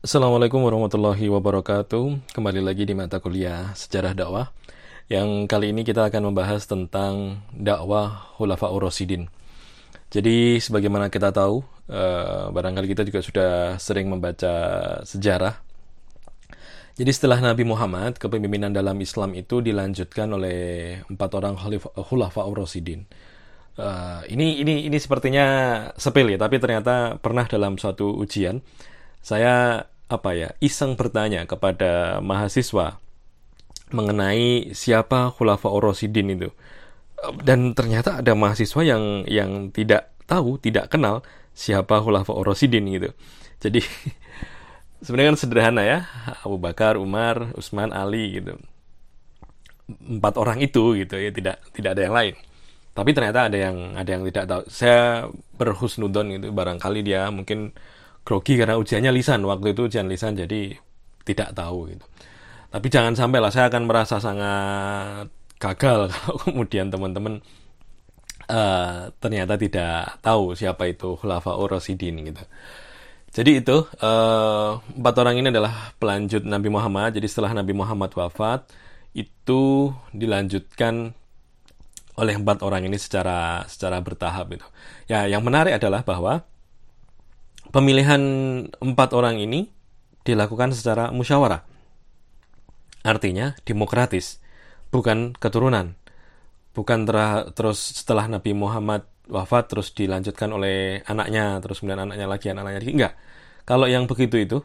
Assalamualaikum warahmatullahi wabarakatuh. Kembali lagi di mata kuliah Sejarah Dakwah. Yang kali ini kita akan membahas tentang dakwah Khulafaur Rasyidin. Jadi sebagaimana kita tahu, uh, barangkali kita juga sudah sering membaca sejarah. Jadi setelah Nabi Muhammad, kepemimpinan dalam Islam itu dilanjutkan oleh empat orang Khulafaur Rasyidin. Uh, ini ini ini sepertinya sepele, tapi ternyata pernah dalam suatu ujian saya apa ya iseng bertanya kepada mahasiswa mengenai siapa Khulafa Orosidin itu. Dan ternyata ada mahasiswa yang yang tidak tahu tidak kenal siapa Khulafa Orosidin gitu. Jadi sebenarnya kan sederhana ya. Abu Bakar Umar Utsman Ali gitu. Empat orang itu gitu ya tidak tidak ada yang lain. Tapi ternyata ada yang ada yang tidak tahu. Saya berhusnudon gitu. Barangkali dia mungkin grogi karena ujiannya lisan. Waktu itu ujian lisan jadi tidak tahu gitu. Tapi jangan sampai lah saya akan merasa sangat gagal kalau kemudian teman-teman uh, ternyata tidak tahu siapa itu Khulafaur Rasidin gitu. Jadi itu uh, empat orang ini adalah pelanjut Nabi Muhammad. Jadi setelah Nabi Muhammad wafat itu dilanjutkan oleh empat orang ini secara secara bertahap itu ya yang menarik adalah bahwa pemilihan empat orang ini dilakukan secara musyawarah. Artinya demokratis, bukan keturunan. Bukan terus setelah Nabi Muhammad wafat terus dilanjutkan oleh anaknya, terus kemudian anaknya lagi, anaknya lagi. Enggak. Kalau yang begitu itu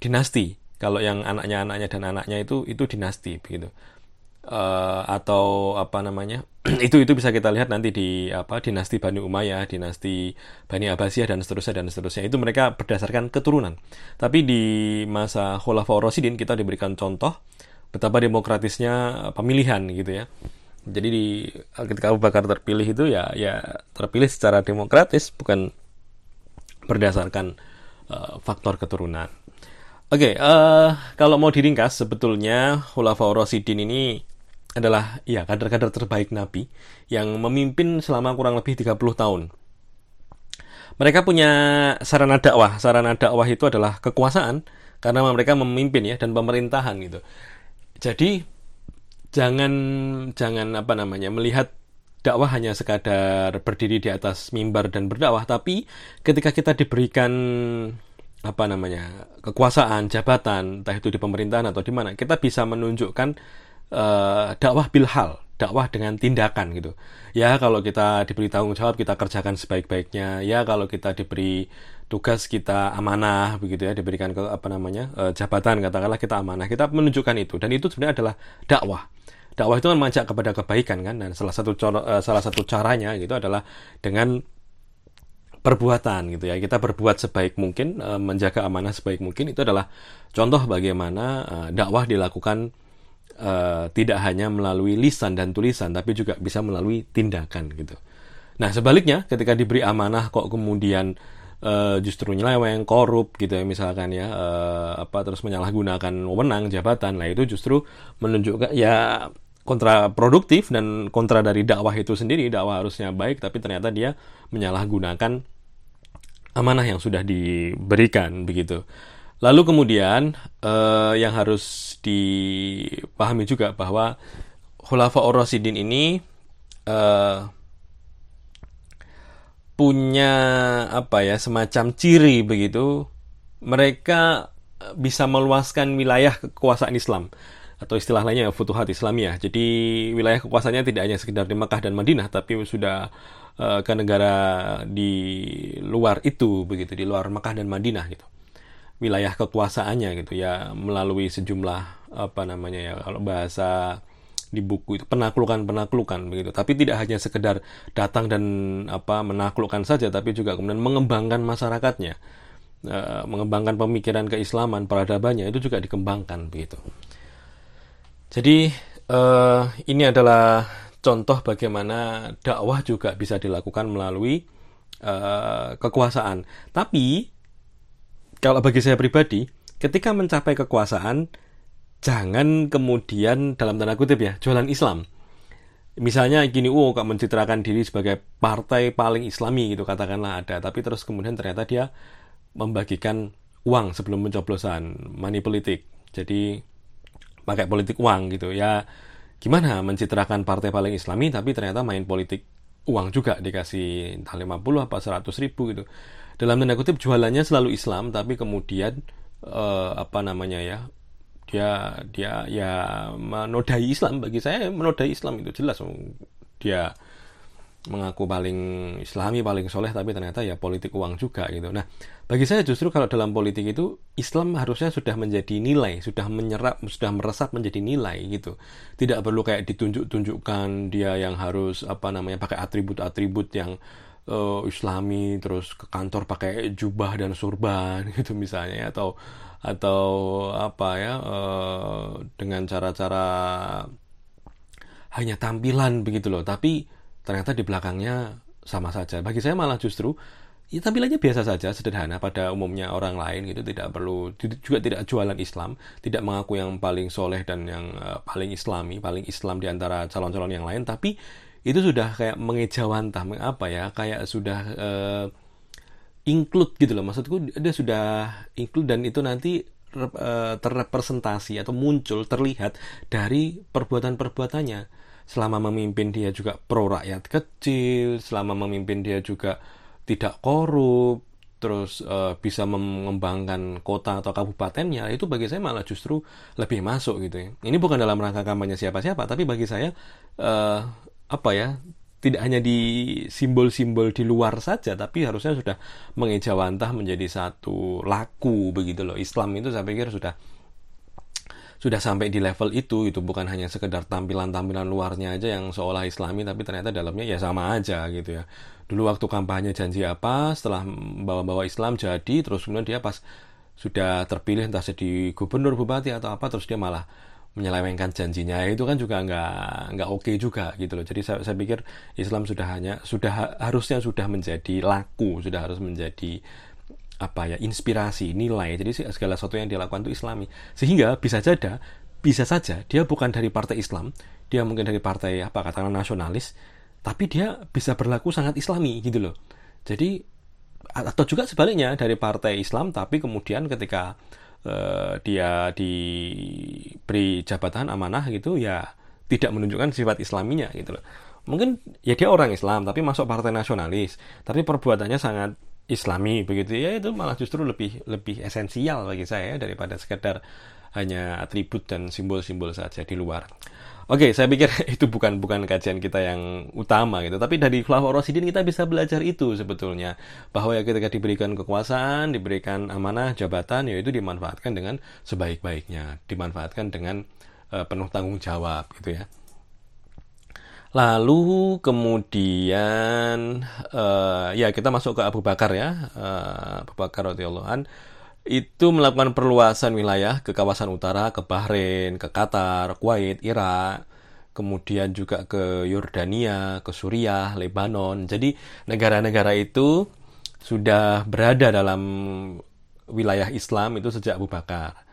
dinasti. Kalau yang anaknya, anaknya dan anaknya itu itu dinasti begitu uh, atau apa namanya itu itu bisa kita lihat nanti di apa dinasti Bani Umayyah, dinasti Bani Abbasiyah dan seterusnya dan seterusnya itu mereka berdasarkan keturunan. Tapi di masa Khulafaur Rasyidin kita diberikan contoh betapa demokratisnya pemilihan gitu ya. Jadi di ketika Abu Bakar terpilih itu ya ya terpilih secara demokratis bukan berdasarkan uh, faktor keturunan. Oke, okay, uh, kalau mau diringkas sebetulnya Khulafaur Rasyidin ini adalah ya kader-kader terbaik Nabi yang memimpin selama kurang lebih 30 tahun. Mereka punya sarana dakwah. Sarana dakwah itu adalah kekuasaan karena mereka memimpin ya dan pemerintahan gitu. Jadi jangan jangan apa namanya melihat dakwah hanya sekadar berdiri di atas mimbar dan berdakwah, tapi ketika kita diberikan apa namanya kekuasaan, jabatan, entah itu di pemerintahan atau di mana, kita bisa menunjukkan uh, dakwah bilhal, dakwah dengan tindakan gitu. Ya kalau kita diberi tanggung jawab kita kerjakan sebaik-baiknya. Ya kalau kita diberi tugas kita amanah begitu ya diberikan ke apa namanya uh, jabatan katakanlah kita amanah kita menunjukkan itu dan itu sebenarnya adalah dakwah dakwah itu kan mengajak kepada kebaikan kan dan salah satu uh, salah satu caranya gitu adalah dengan perbuatan gitu ya kita berbuat sebaik mungkin uh, menjaga amanah sebaik mungkin itu adalah contoh bagaimana dakwah dilakukan uh, tidak hanya melalui lisan dan tulisan, tapi juga bisa melalui tindakan gitu. Nah sebaliknya, ketika diberi amanah kok kemudian uh, justru nyeleweng, korup gitu ya misalkan ya, uh, apa terus menyalahgunakan wewenang jabatan, lah itu justru menunjukkan ya kontraproduktif dan kontra dari dakwah itu sendiri. Dakwah harusnya baik, tapi ternyata dia menyalahgunakan amanah yang sudah diberikan begitu. Lalu kemudian uh, yang harus dipahami juga bahwa Khulafa Rasidin ini uh, punya apa ya semacam ciri begitu mereka bisa meluaskan wilayah kekuasaan Islam atau istilah lainnya Futuhat Islamiyah. Jadi wilayah kekuasaannya tidak hanya sekedar di Makkah dan Madinah tapi sudah uh, ke negara di luar itu begitu di luar Makkah dan Madinah gitu wilayah kekuasaannya gitu ya melalui sejumlah apa namanya ya kalau bahasa di buku itu penaklukan penaklukan begitu. Tapi tidak hanya sekedar datang dan apa menaklukkan saja tapi juga kemudian mengembangkan masyarakatnya. E, mengembangkan pemikiran keislaman peradabannya itu juga dikembangkan begitu. Jadi e, ini adalah contoh bagaimana dakwah juga bisa dilakukan melalui e, kekuasaan. Tapi kalau bagi saya pribadi, ketika mencapai kekuasaan, jangan kemudian dalam tanda kutip ya, jualan Islam. Misalnya gini, oh kok mencitrakan diri sebagai partai paling islami gitu katakanlah ada, tapi terus kemudian ternyata dia membagikan uang sebelum pencoblosan, money politik. Jadi pakai politik uang gitu ya. Gimana mencitrakan partai paling islami tapi ternyata main politik uang juga dikasih entah 50 apa 100 ribu gitu. Dalam tanda kutip jualannya selalu Islam tapi kemudian uh, apa namanya ya dia dia ya menodai Islam bagi saya menodai Islam itu jelas dia mengaku paling islami, paling soleh, tapi ternyata ya politik uang juga gitu. Nah, bagi saya justru kalau dalam politik itu Islam harusnya sudah menjadi nilai, sudah menyerap, sudah meresap menjadi nilai gitu. Tidak perlu kayak ditunjuk-tunjukkan dia yang harus apa namanya pakai atribut-atribut yang uh, islami, terus ke kantor pakai jubah dan surban gitu misalnya, atau atau apa ya uh, dengan cara-cara hanya tampilan begitu loh, tapi ternyata di belakangnya sama saja. Bagi saya malah justru ya tampilannya biasa saja, sederhana pada umumnya orang lain gitu, tidak perlu juga tidak jualan Islam, tidak mengaku yang paling soleh dan yang uh, paling Islami, paling Islam di antara calon-calon yang lain, tapi itu sudah kayak mengejawantah, apa ya, kayak sudah uh, include gitu loh, maksudku dia sudah include dan itu nanti uh, terrepresentasi atau muncul terlihat dari perbuatan-perbuatannya selama memimpin dia juga pro rakyat kecil, selama memimpin dia juga tidak korup, terus uh, bisa mengembangkan kota atau kabupatennya, itu bagi saya malah justru lebih masuk gitu ya. Ini bukan dalam rangka kampanye siapa-siapa, tapi bagi saya uh, apa ya tidak hanya di simbol-simbol di luar saja, tapi harusnya sudah mengejawantah menjadi satu laku begitu loh. Islam itu saya pikir sudah sudah sampai di level itu itu bukan hanya sekedar tampilan-tampilan luarnya aja yang seolah islami tapi ternyata dalamnya ya sama aja gitu ya. Dulu waktu kampanye janji apa setelah bawa-bawa Islam jadi terus kemudian dia pas sudah terpilih entah jadi gubernur bupati atau apa terus dia malah menyelewengkan janjinya. Itu kan juga nggak nggak oke okay juga gitu loh. Jadi saya, saya pikir Islam sudah hanya sudah harusnya sudah menjadi laku sudah harus menjadi apa ya inspirasi nilai. Jadi segala sesuatu yang dia lakukan itu islami. Sehingga bisa saja bisa saja dia bukan dari partai Islam dia mungkin dari partai apa katakanlah nasionalis tapi dia bisa berlaku sangat islami gitu loh. Jadi atau juga sebaliknya dari partai Islam tapi kemudian ketika uh, dia diberi jabatan amanah gitu ya tidak menunjukkan sifat islaminya gitu loh. Mungkin ya dia orang Islam tapi masuk partai nasionalis tapi perbuatannya sangat islami begitu ya itu malah justru lebih lebih esensial bagi saya daripada sekedar hanya atribut dan simbol-simbol saja di luar. Oke, saya pikir itu bukan bukan kajian kita yang utama gitu, tapi dari Khulafaur Rasidin kita bisa belajar itu sebetulnya bahwa ya ketika diberikan kekuasaan, diberikan amanah jabatan, ya itu dimanfaatkan dengan sebaik-baiknya, dimanfaatkan dengan uh, penuh tanggung jawab gitu ya. Lalu kemudian uh, ya kita masuk ke Abu Bakar ya, uh, Abu Bakar radhiyallahu an itu melakukan perluasan wilayah ke kawasan utara, ke Bahrain, ke Qatar, Kuwait, Irak, kemudian juga ke Yordania, ke Suriah, Lebanon. Jadi negara-negara itu sudah berada dalam wilayah Islam itu sejak Abu Bakar.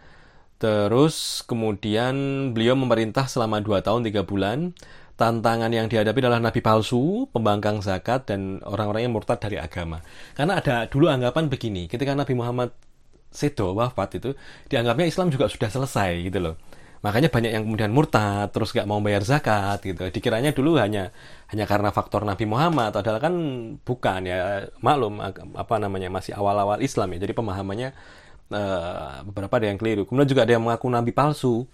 Terus kemudian beliau memerintah selama 2 tahun 3 bulan tantangan yang dihadapi adalah nabi palsu, pembangkang zakat, dan orang-orang yang murtad dari agama. Karena ada dulu anggapan begini, ketika Nabi Muhammad Sedo wafat itu, dianggapnya Islam juga sudah selesai gitu loh. Makanya banyak yang kemudian murtad, terus gak mau bayar zakat gitu. Dikiranya dulu hanya hanya karena faktor Nabi Muhammad, padahal kan bukan ya maklum apa namanya masih awal-awal Islam ya. Jadi pemahamannya uh, beberapa ada yang keliru. Kemudian juga ada yang mengaku Nabi palsu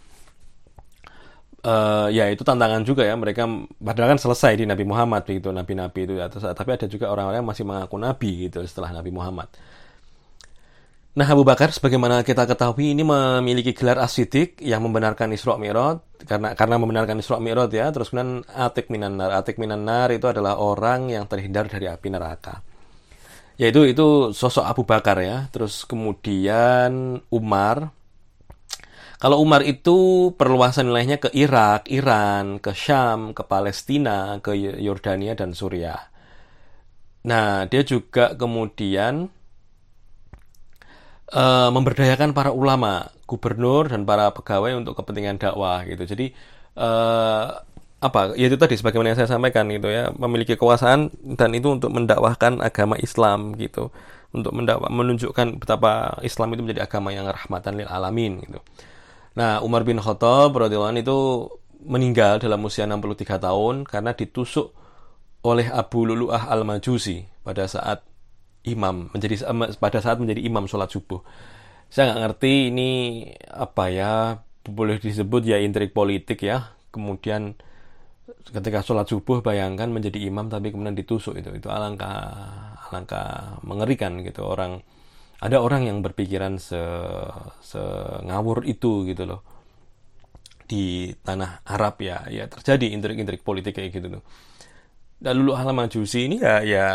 uh, ya itu tantangan juga ya mereka padahal kan selesai di Nabi Muhammad begitu nabi-nabi itu tapi ada juga orang-orang yang masih mengaku nabi gitu setelah Nabi Muhammad. Nah Abu Bakar sebagaimana kita ketahui ini memiliki gelar asidik yang membenarkan Isra Mi'raj karena karena membenarkan Isra Mi'raj ya terus kemudian Atik Minan Nar Atik Minan Nar itu adalah orang yang terhindar dari api neraka. Yaitu itu sosok Abu Bakar ya. Terus kemudian Umar kalau Umar itu perluasan wilayahnya ke Irak, Iran, ke Syam, ke Palestina, ke Yordania dan Suriah. Nah, dia juga kemudian uh, memberdayakan para ulama, gubernur dan para pegawai untuk kepentingan dakwah gitu. Jadi uh, apa? Ya itu tadi sebagaimana yang saya sampaikan gitu ya, memiliki kekuasaan dan itu untuk mendakwahkan agama Islam gitu untuk menunjukkan betapa Islam itu menjadi agama yang rahmatan lil alamin gitu. Nah, Umar bin Khattab radhiyallahu itu meninggal dalam usia 63 tahun karena ditusuk oleh Abu Lulu'ah al-Majusi pada saat imam menjadi pada saat menjadi imam sholat subuh. Saya nggak ngerti ini apa ya boleh disebut ya intrik politik ya. Kemudian ketika sholat subuh bayangkan menjadi imam tapi kemudian ditusuk itu itu alangkah alangkah mengerikan gitu orang ada orang yang berpikiran se, se ngawur itu gitu loh. Di tanah Arab ya ya terjadi intrik-intrik politik kayak gitu tuh. Dan lulu hal majusi ini ya ya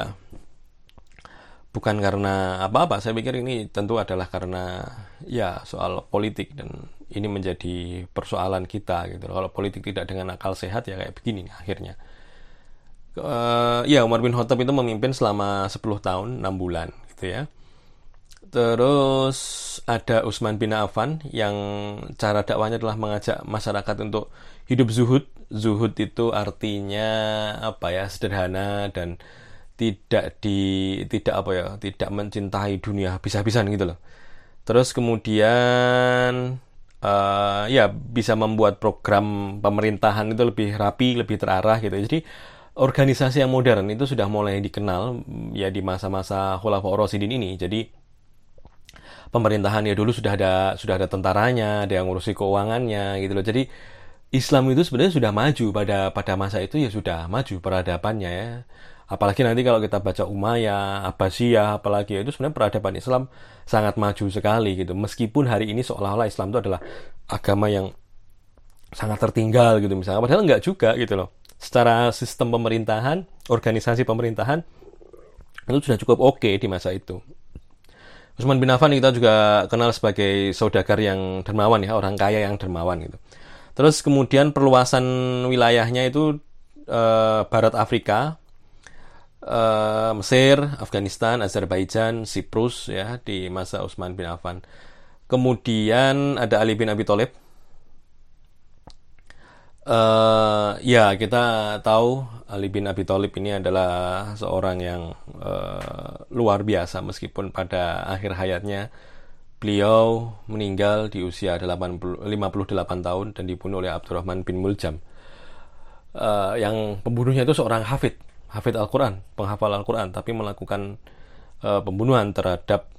bukan karena apa-apa. Saya pikir ini tentu adalah karena ya soal politik dan ini menjadi persoalan kita gitu kalau politik tidak dengan akal sehat ya kayak begini nih, akhirnya. Uh, ya Umar bin Khattab itu memimpin selama 10 tahun 6 bulan gitu ya Terus ada Usman bin Affan yang cara dakwanya adalah mengajak masyarakat untuk hidup zuhud. Zuhud itu artinya apa ya sederhana dan tidak di tidak apa ya tidak mencintai dunia habis-habisan gitu loh. Terus kemudian uh, ya bisa membuat program pemerintahan itu lebih rapi, lebih terarah gitu. Jadi organisasi yang modern itu sudah mulai dikenal ya di masa-masa Khulafaur Rasyidin ini. Jadi pemerintahan ya dulu sudah ada sudah ada tentaranya, ada yang ngurusi keuangannya gitu loh. Jadi Islam itu sebenarnya sudah maju pada pada masa itu ya sudah maju peradabannya ya. Apalagi nanti kalau kita baca Umayyah, Abbasiyah, apalagi itu sebenarnya peradaban Islam sangat maju sekali gitu. Meskipun hari ini seolah-olah Islam itu adalah agama yang sangat tertinggal gitu misalnya. Padahal enggak juga gitu loh. Secara sistem pemerintahan, organisasi pemerintahan itu sudah cukup oke okay di masa itu. Usman bin Affan kita juga kenal sebagai saudagar yang dermawan ya, orang kaya yang dermawan gitu. Terus kemudian perluasan wilayahnya itu eh, Barat Afrika, eh, Mesir, Afghanistan, Azerbaijan, Siprus ya di masa Utsman bin Affan. Kemudian ada Ali bin Abi Thalib Uh, ya kita tahu Ali bin Abi Thalib ini adalah seorang yang uh, luar biasa meskipun pada akhir hayatnya beliau meninggal di usia 80, 58 tahun dan dibunuh oleh Abdurrahman bin Muljam uh, yang pembunuhnya itu seorang hafid hafid Al-Quran penghafal Al-Quran tapi melakukan uh, pembunuhan terhadap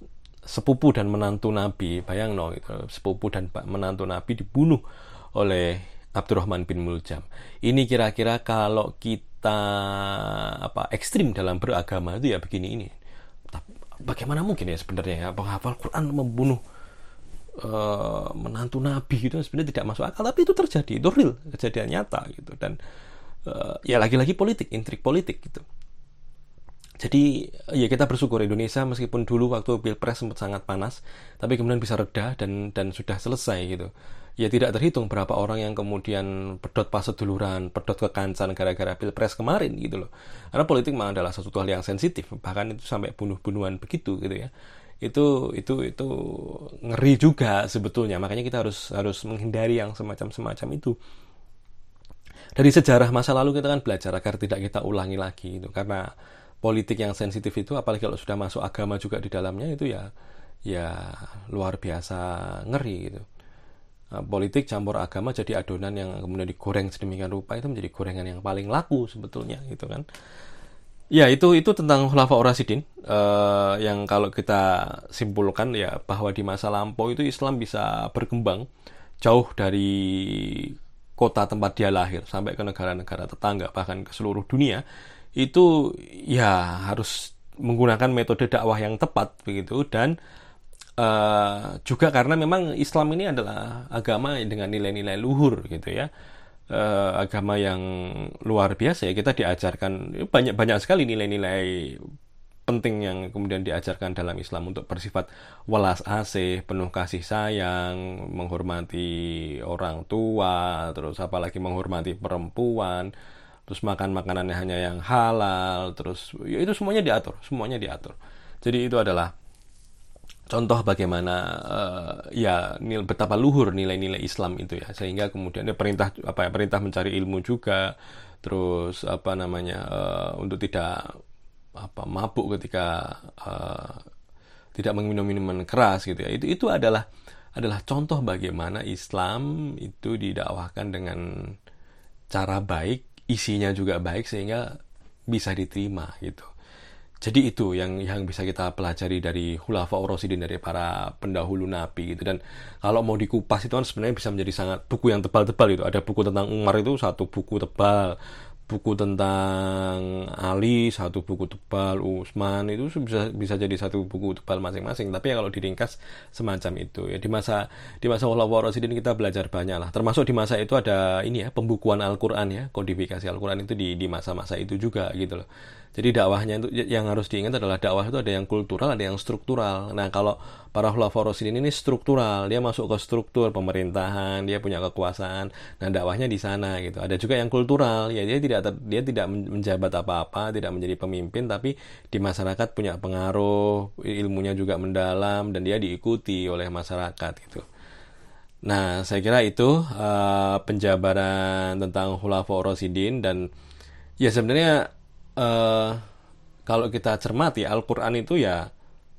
sepupu dan menantu Nabi bayang no gitu. sepupu dan menantu Nabi dibunuh oleh Abdurrahman bin Muljam. Ini kira-kira kalau kita apa ekstrim dalam beragama itu ya begini ini. Bagaimana mungkin ya sebenarnya ya penghafal Quran membunuh uh, menantu Nabi itu sebenarnya tidak masuk akal tapi itu terjadi itu real kejadian nyata gitu dan uh, ya lagi-lagi politik intrik politik gitu. Jadi ya kita bersyukur Indonesia meskipun dulu waktu pilpres sempat sangat panas, tapi kemudian bisa reda dan dan sudah selesai gitu ya tidak terhitung berapa orang yang kemudian pedot pas seduluran, pedot kekancan gara-gara pilpres kemarin gitu loh. Karena politik memang adalah sesuatu hal yang sensitif, bahkan itu sampai bunuh-bunuhan begitu gitu ya. Itu itu itu ngeri juga sebetulnya. Makanya kita harus harus menghindari yang semacam-semacam itu. Dari sejarah masa lalu kita kan belajar agar tidak kita ulangi lagi itu karena politik yang sensitif itu apalagi kalau sudah masuk agama juga di dalamnya itu ya ya luar biasa ngeri gitu. Nah, politik campur agama jadi adonan yang kemudian digoreng sedemikian rupa itu menjadi gorengan yang paling laku sebetulnya gitu kan. Ya itu itu tentang khulafa Rasidin uh, yang kalau kita simpulkan ya bahwa di masa lampau itu Islam bisa berkembang jauh dari kota tempat dia lahir sampai ke negara-negara tetangga bahkan ke seluruh dunia. Itu ya harus menggunakan metode dakwah yang tepat begitu dan Uh, juga karena memang Islam ini adalah agama dengan nilai-nilai luhur gitu ya. Uh, agama yang luar biasa ya kita diajarkan banyak banyak sekali nilai-nilai penting yang kemudian diajarkan dalam Islam untuk bersifat welas asih penuh kasih sayang menghormati orang tua terus apalagi menghormati perempuan terus makan makanannya hanya yang halal terus ya itu semuanya diatur semuanya diatur. Jadi itu adalah contoh bagaimana uh, ya nil, betapa luhur nilai-nilai Islam itu ya sehingga kemudian ya, perintah apa ya perintah mencari ilmu juga terus apa namanya uh, untuk tidak apa mabuk ketika uh, tidak meminum minuman keras gitu ya. Itu itu adalah adalah contoh bagaimana Islam itu didakwahkan dengan cara baik, isinya juga baik sehingga bisa diterima gitu. Jadi itu yang yang bisa kita pelajari dari Hulafa Orosidin dari para pendahulu Nabi gitu. Dan kalau mau dikupas itu kan sebenarnya bisa menjadi sangat buku yang tebal-tebal itu ada buku tentang Umar itu satu buku tebal. Buku tentang Ali satu buku tebal. Usman itu bisa bisa jadi satu buku tebal masing-masing. Tapi ya kalau diringkas semacam itu. Ya di masa di masa Allah Rasulullah kita belajar banyak lah. Termasuk di masa itu ada ini ya pembukuan Al-Quran ya. Kodifikasi Al-Quran itu di di masa-masa itu juga gitu loh jadi dakwahnya itu yang harus diingat adalah dakwah itu ada yang kultural, ada yang struktural. Nah, kalau para khulafaur rasyidin ini struktural, dia masuk ke struktur pemerintahan, dia punya kekuasaan. Nah, dakwahnya di sana gitu. Ada juga yang kultural, ya dia tidak dia tidak menjabat apa-apa, tidak menjadi pemimpin tapi di masyarakat punya pengaruh, ilmunya juga mendalam dan dia diikuti oleh masyarakat gitu. Nah, saya kira itu uh, penjabaran tentang khulafaur rasyidin dan ya sebenarnya uh, kalau kita cermati Al-Quran itu ya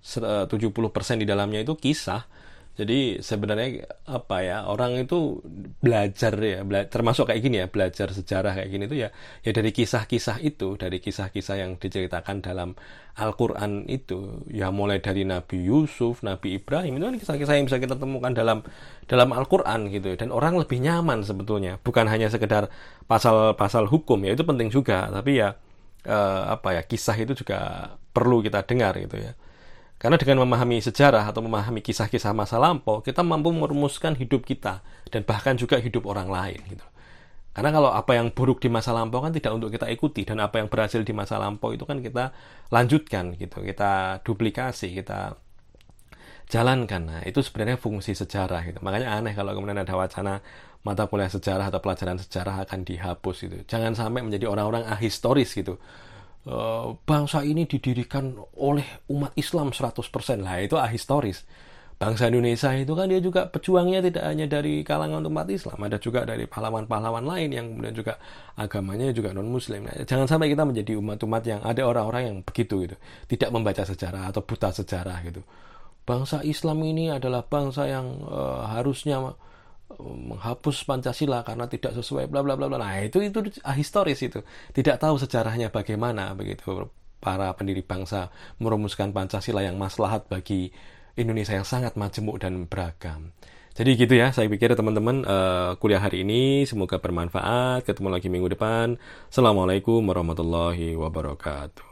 70% eh, di dalamnya itu kisah. Jadi sebenarnya apa ya orang itu belajar ya bela termasuk kayak gini ya belajar sejarah kayak gini itu ya ya dari kisah-kisah itu dari kisah-kisah yang diceritakan dalam Al-Quran itu. Ya mulai dari Nabi Yusuf, Nabi Ibrahim itu kan kisah-kisah yang bisa kita temukan dalam dalam Al-Quran gitu dan orang lebih nyaman sebetulnya. Bukan hanya sekedar pasal-pasal hukum ya itu penting juga. Tapi ya uh, apa ya kisah itu juga perlu kita dengar gitu ya. Karena dengan memahami sejarah atau memahami kisah-kisah masa lampau, kita mampu merumuskan hidup kita dan bahkan juga hidup orang lain gitu. Karena kalau apa yang buruk di masa lampau kan tidak untuk kita ikuti dan apa yang berhasil di masa lampau itu kan kita lanjutkan gitu, kita duplikasi, kita jalankan. Nah, itu sebenarnya fungsi sejarah gitu. Makanya aneh kalau kemudian ada wacana mata kuliah sejarah atau pelajaran sejarah akan dihapus gitu. Jangan sampai menjadi orang-orang ahistoris gitu. E, bangsa ini didirikan oleh umat Islam 100% lah itu ahistoris. Bangsa Indonesia itu kan dia juga pejuangnya tidak hanya dari kalangan umat Islam, ada juga dari pahlawan-pahlawan lain yang kemudian juga agamanya juga non Muslim. Nah, jangan sampai kita menjadi umat-umat yang ada orang-orang yang begitu gitu, tidak membaca sejarah atau buta sejarah gitu. Bangsa Islam ini adalah bangsa yang uh, harusnya menghapus Pancasila karena tidak sesuai bla bla bla bla. Nah, itu itu historis itu. Tidak tahu sejarahnya bagaimana begitu para pendiri bangsa merumuskan Pancasila yang maslahat bagi Indonesia yang sangat majemuk dan beragam. Jadi gitu ya, saya pikir teman-teman uh, kuliah hari ini semoga bermanfaat. Ketemu lagi minggu depan. Assalamualaikum warahmatullahi wabarakatuh.